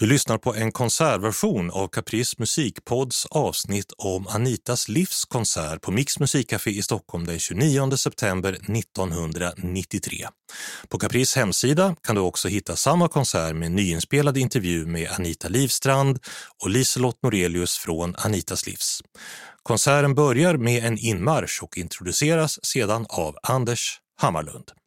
Du lyssnar på en konsertversion av Caprice musikpods avsnitt om Anitas livskonsert på Mix musikcafé i Stockholm den 29 september 1993. På Caprice hemsida kan du också hitta samma konsert med nyinspelad intervju med Anita Livstrand och Liselott Norelius från Anitas livs. Konserten börjar med en inmarsch och introduceras sedan av Anders Hammarlund.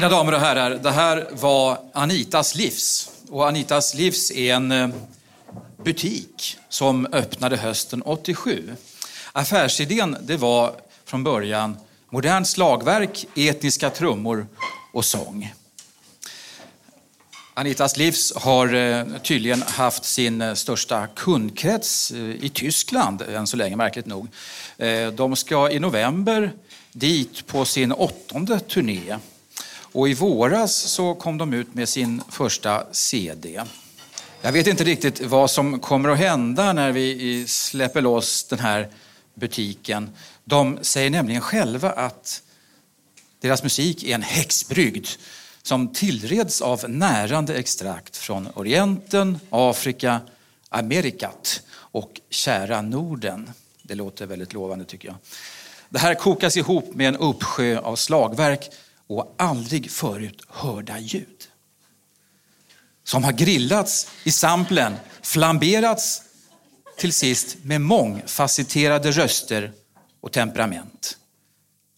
Mina damer och herrar, det här var Anitas livs. Och Anitas livs är en eh, butik som öppnade hösten 87. Affärsidén det var från början modernt slagverk, etniska trummor och sång. Anitas livs har eh, tydligen haft sin eh, största kundkrets i Tyskland än så länge, märkligt nog. De ska i november dit på sin åttonde turné. Och i våras så kom de ut med sin första CD. Jag vet inte riktigt vad som kommer att hända när vi släpper loss den här butiken. De säger nämligen själva att deras musik är en häxbrygd som tillreds av närande extrakt från Orienten, Afrika, Amerikat och kära Norden. Det låter väldigt lovande tycker jag. Det här kokas ihop med en uppsjö av slagverk och aldrig förut hörda ljud. Som har grillats i samplen, flamberats till sist med mångfacetterade röster och temperament.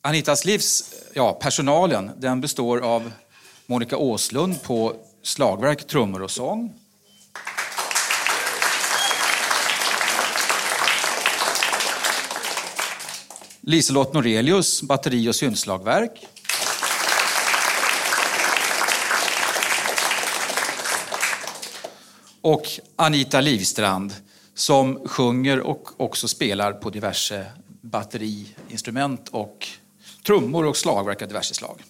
Anitas livs, ja, personalen, den består av Monica Åslund på slagverk, trummor och sång. Liselott Norelius, batteri och synslagverk. Och Anita Livstrand som sjunger och också spelar på diverse batteriinstrument och trummor och slagverk av diverse slag.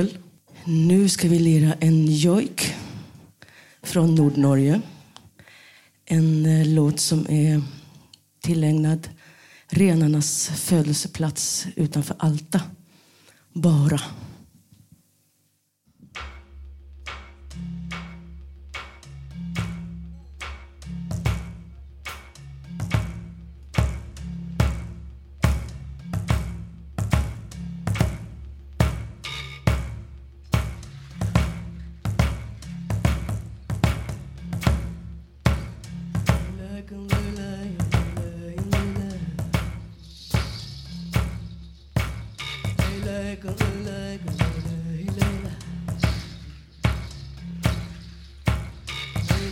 Exempel. Nu ska vi lira en jojk från Nordnorge. En eh, låt som är tillägnad renarnas födelseplats utanför Alta. Bara.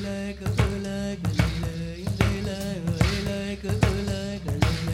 like a like a like a like a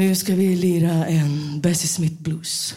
Nu ska vi lira en Bessie Smith Blues.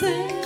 dancing.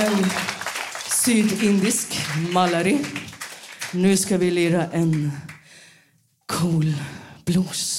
En sydindisk malari. Nu ska vi lira en cool blues.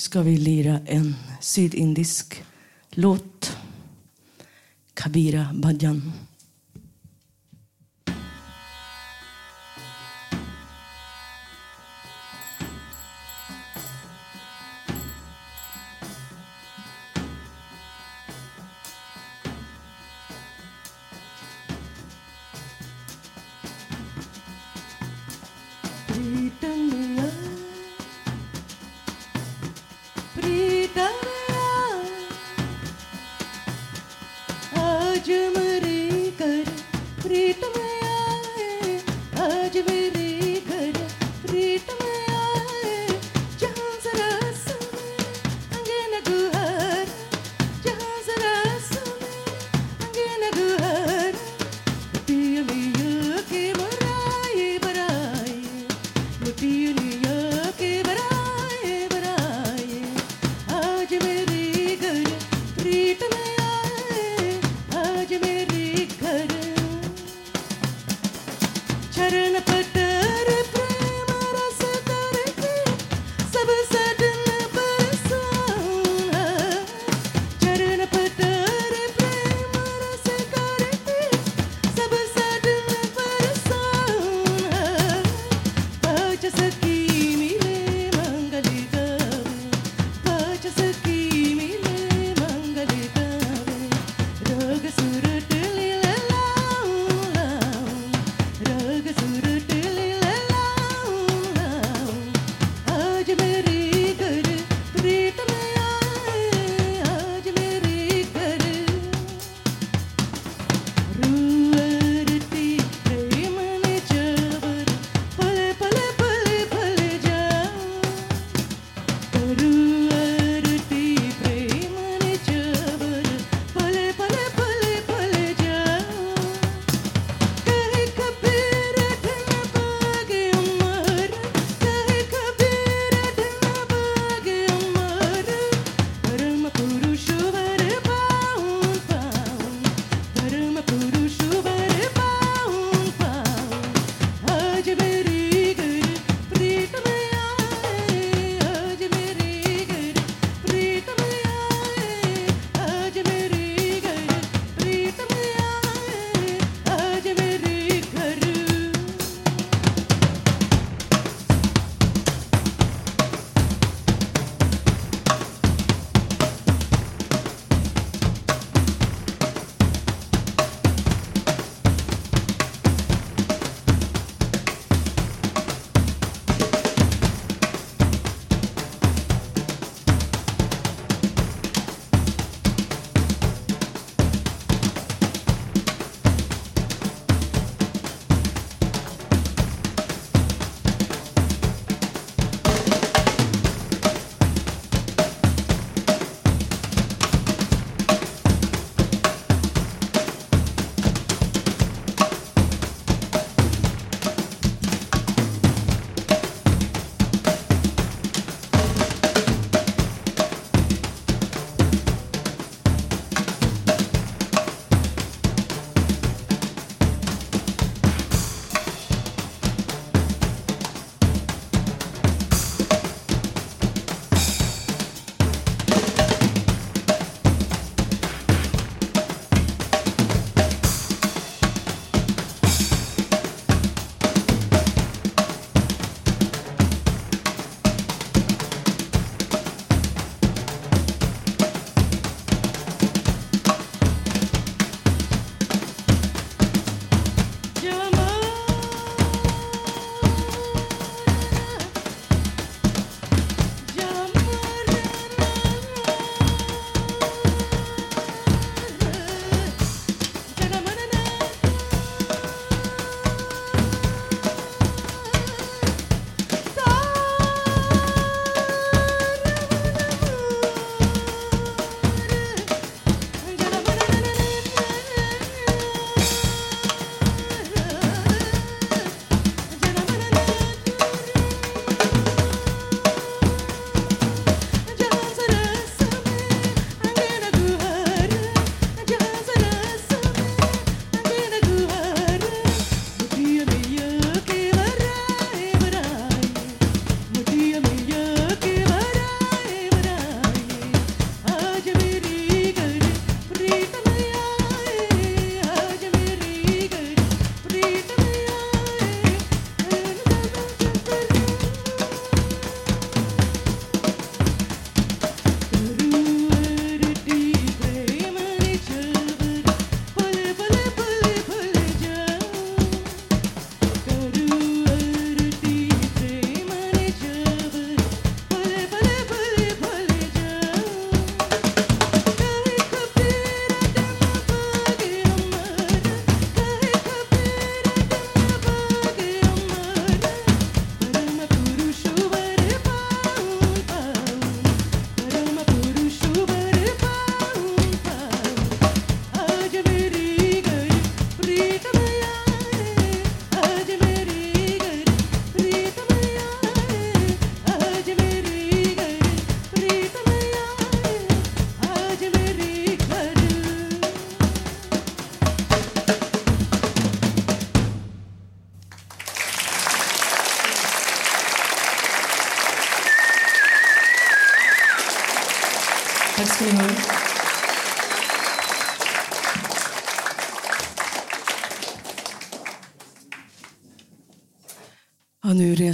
Ska vi lira en sydindisk låt. Kabira Bhajan.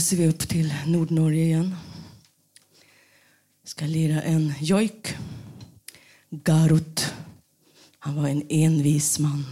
Reser vi upp till Nordnorge igen. Ska lira en jojk. Garut. Han var en envis man.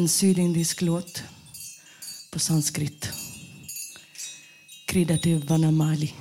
En sydindisk låt på sanskrit. Kridativ Vanamali.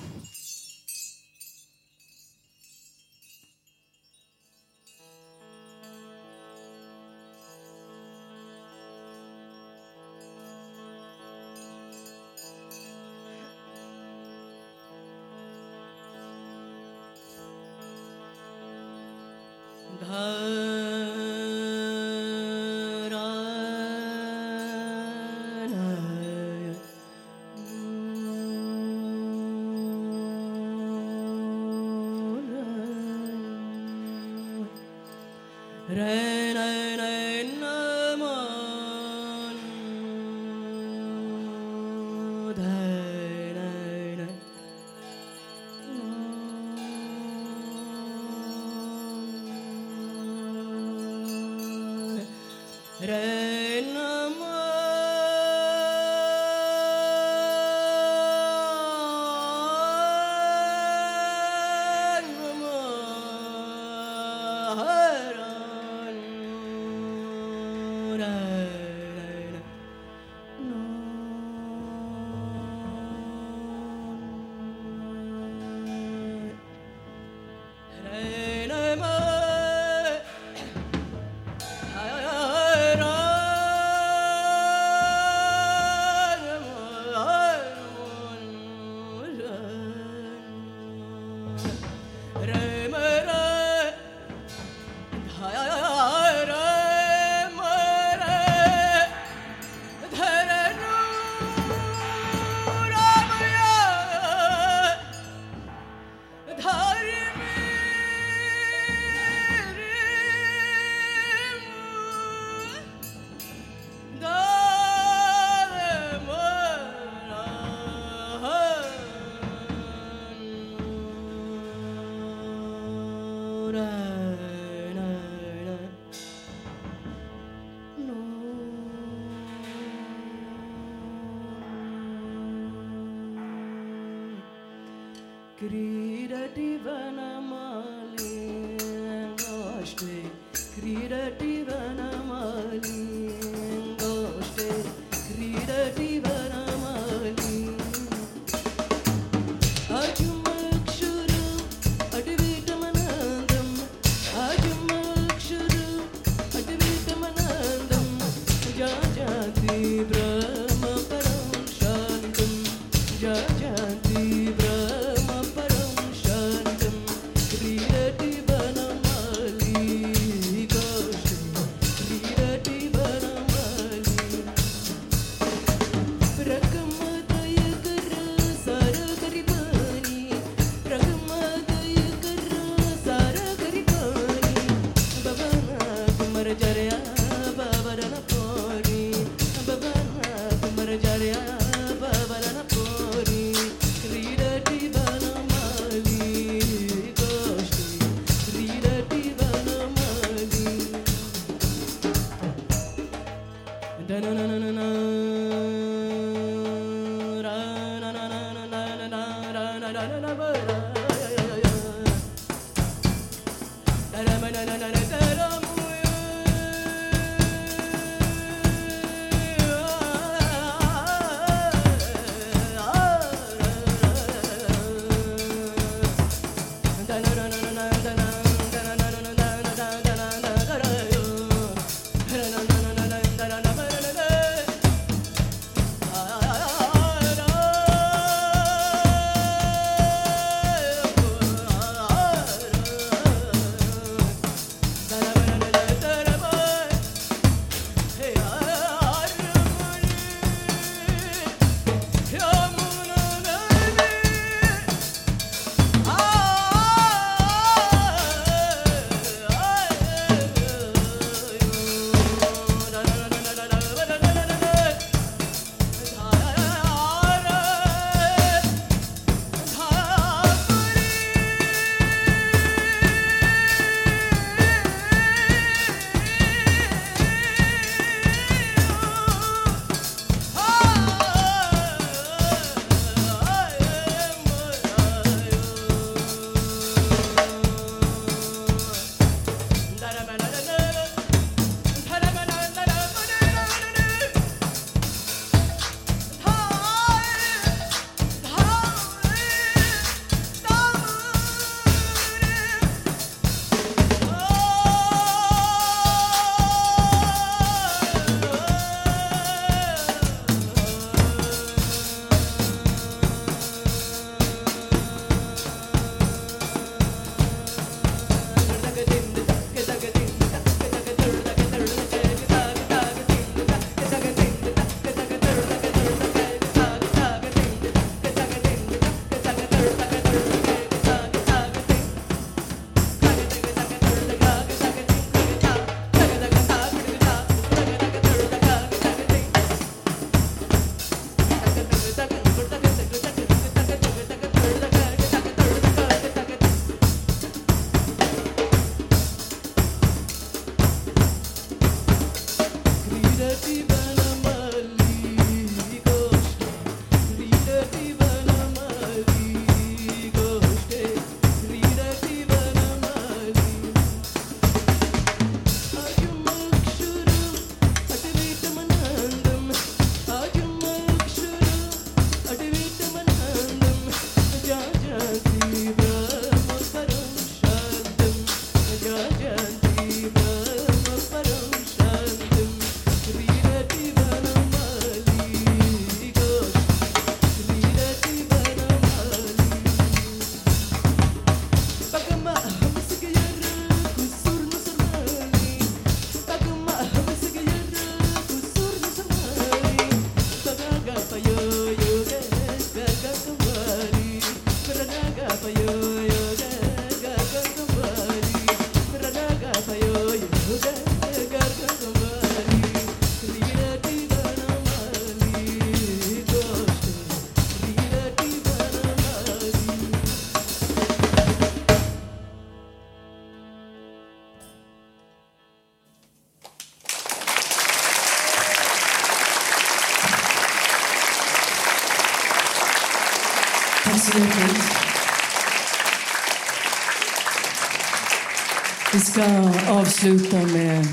ska avsluta med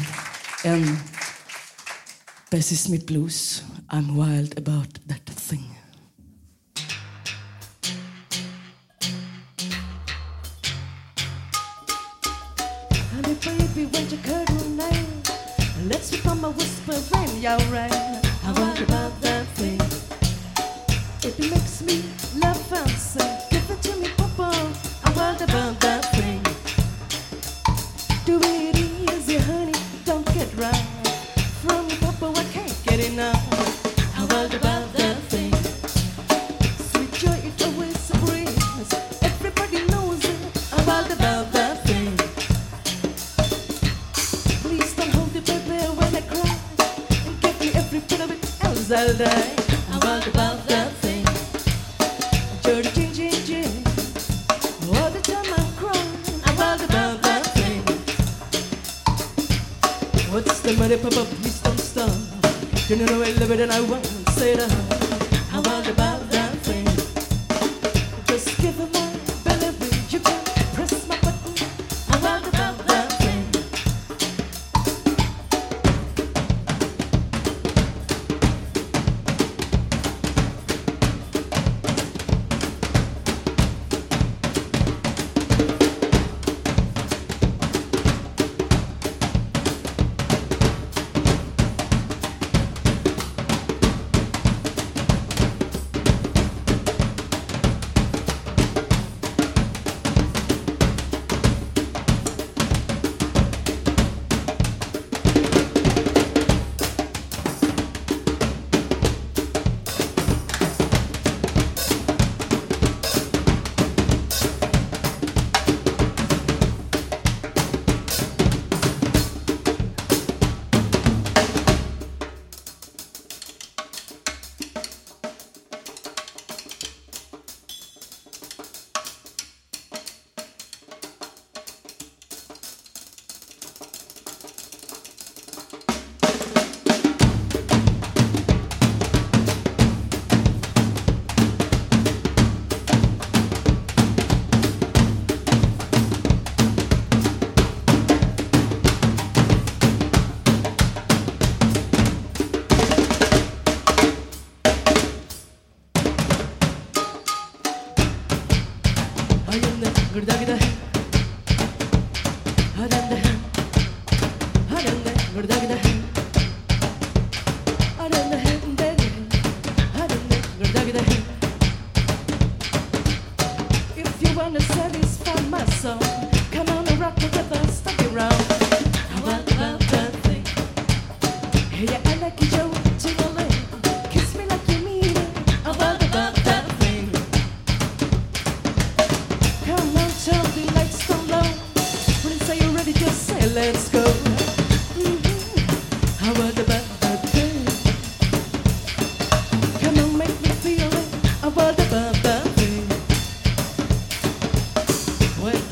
en Bessie Smith Blues. I'm wild about the...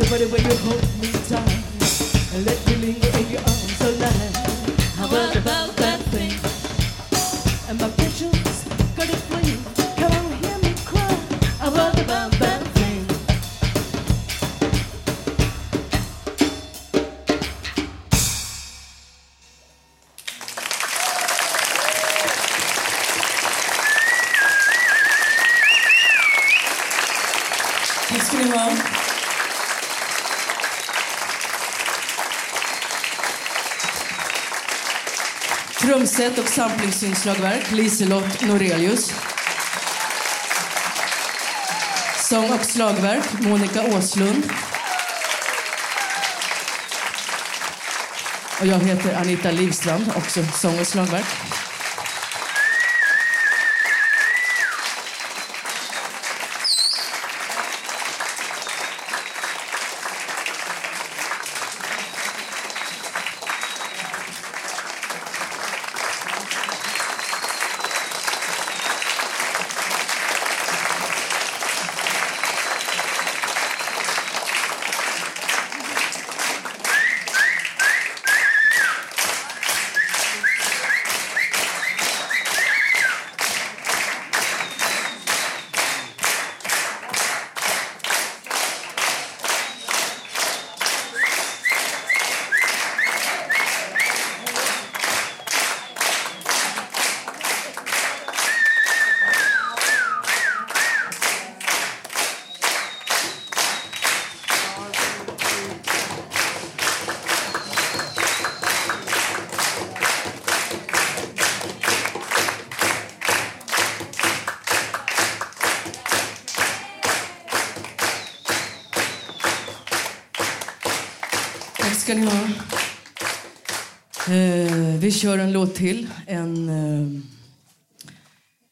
the body you hold me tight and let me linger in your arms oh, so long. How about Falsett och samplingsinslagverk, Liselott Norelius. Sång och slagverk, Monica Åslund. Och jag heter Anita Livstrand, också sång och slagverk. Ska ni ha. Eh, vi kör en låt till. En... Eh,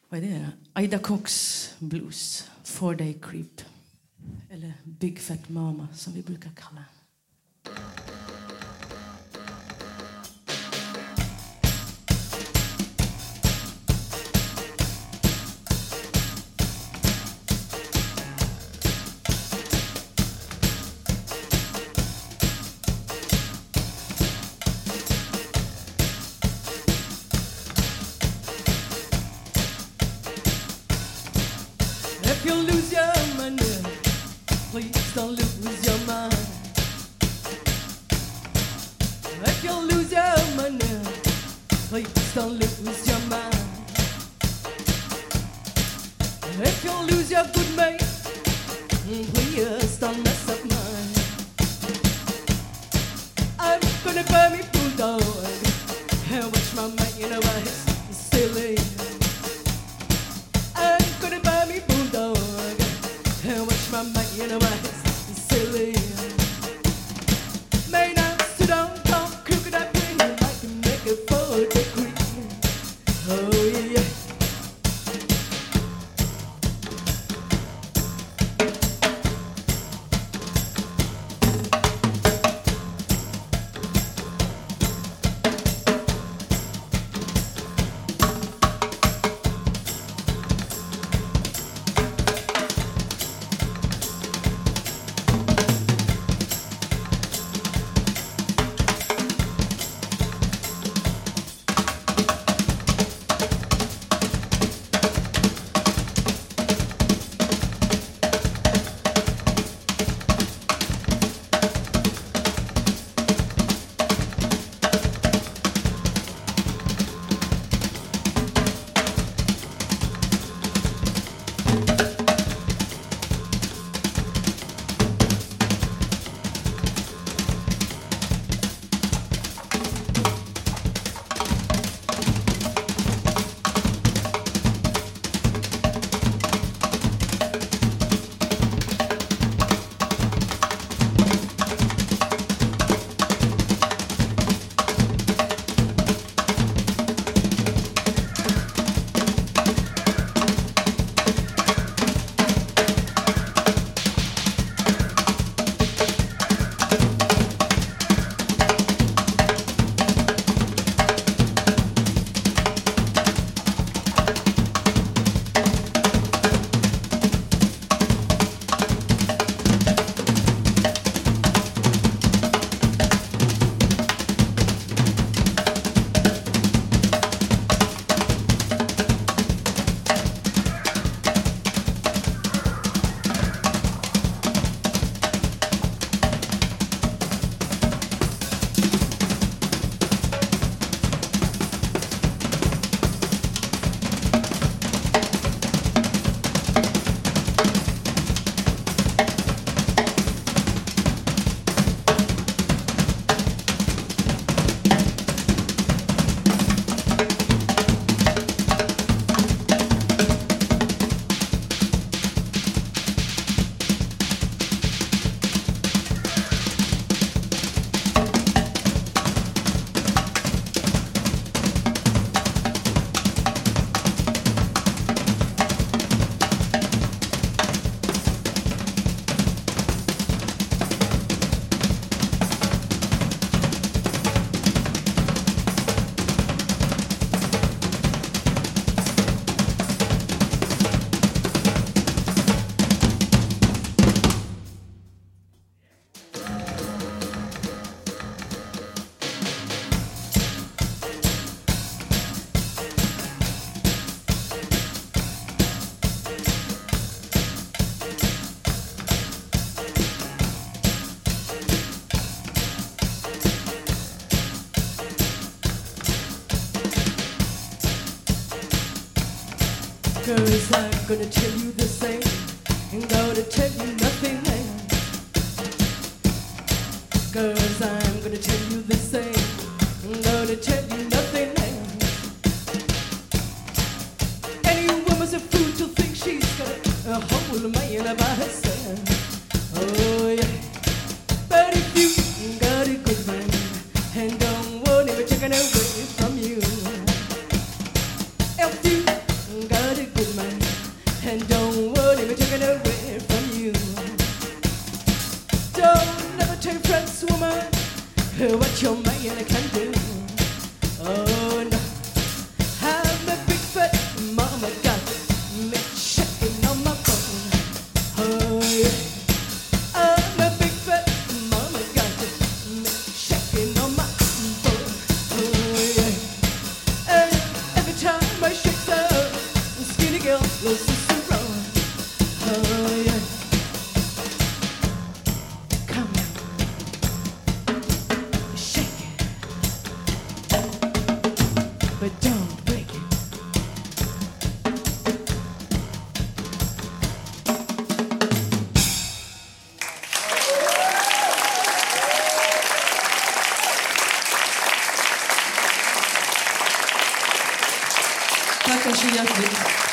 vad är det? Ida Cox Blues. Four Day Creep. Eller Big Fat Mama, som vi brukar kalla henne. couldn't Danke schön, Herr Schmidt.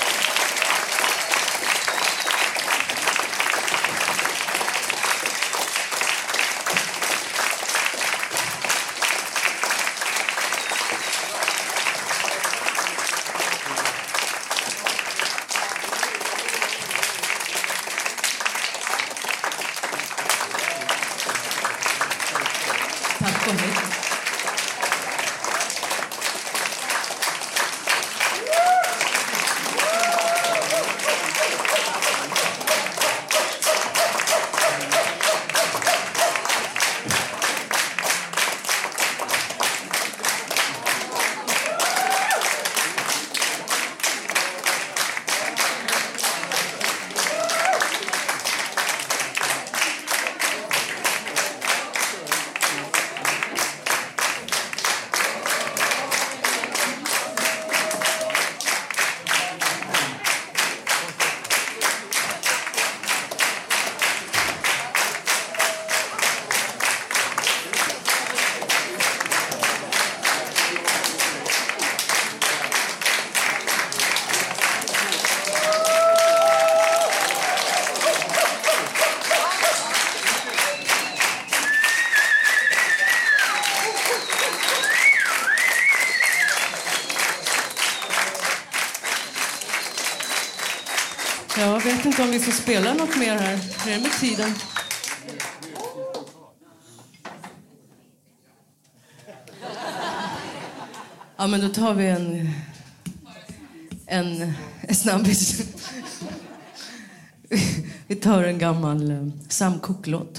inte om vi får spela något mer här. Hur är det med tiden? Ja, men då tar vi en... En, en snabbis. vi tar en gammal eh, Sam Cooke-låt.